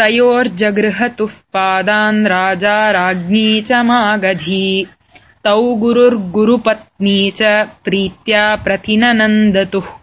तयोर्जगृहतुः पादान् राजा राज्ञी च मागधी। तौ गुरुर्गुरुपत्नी च प्रीत्या प्रतिननन्दतुः।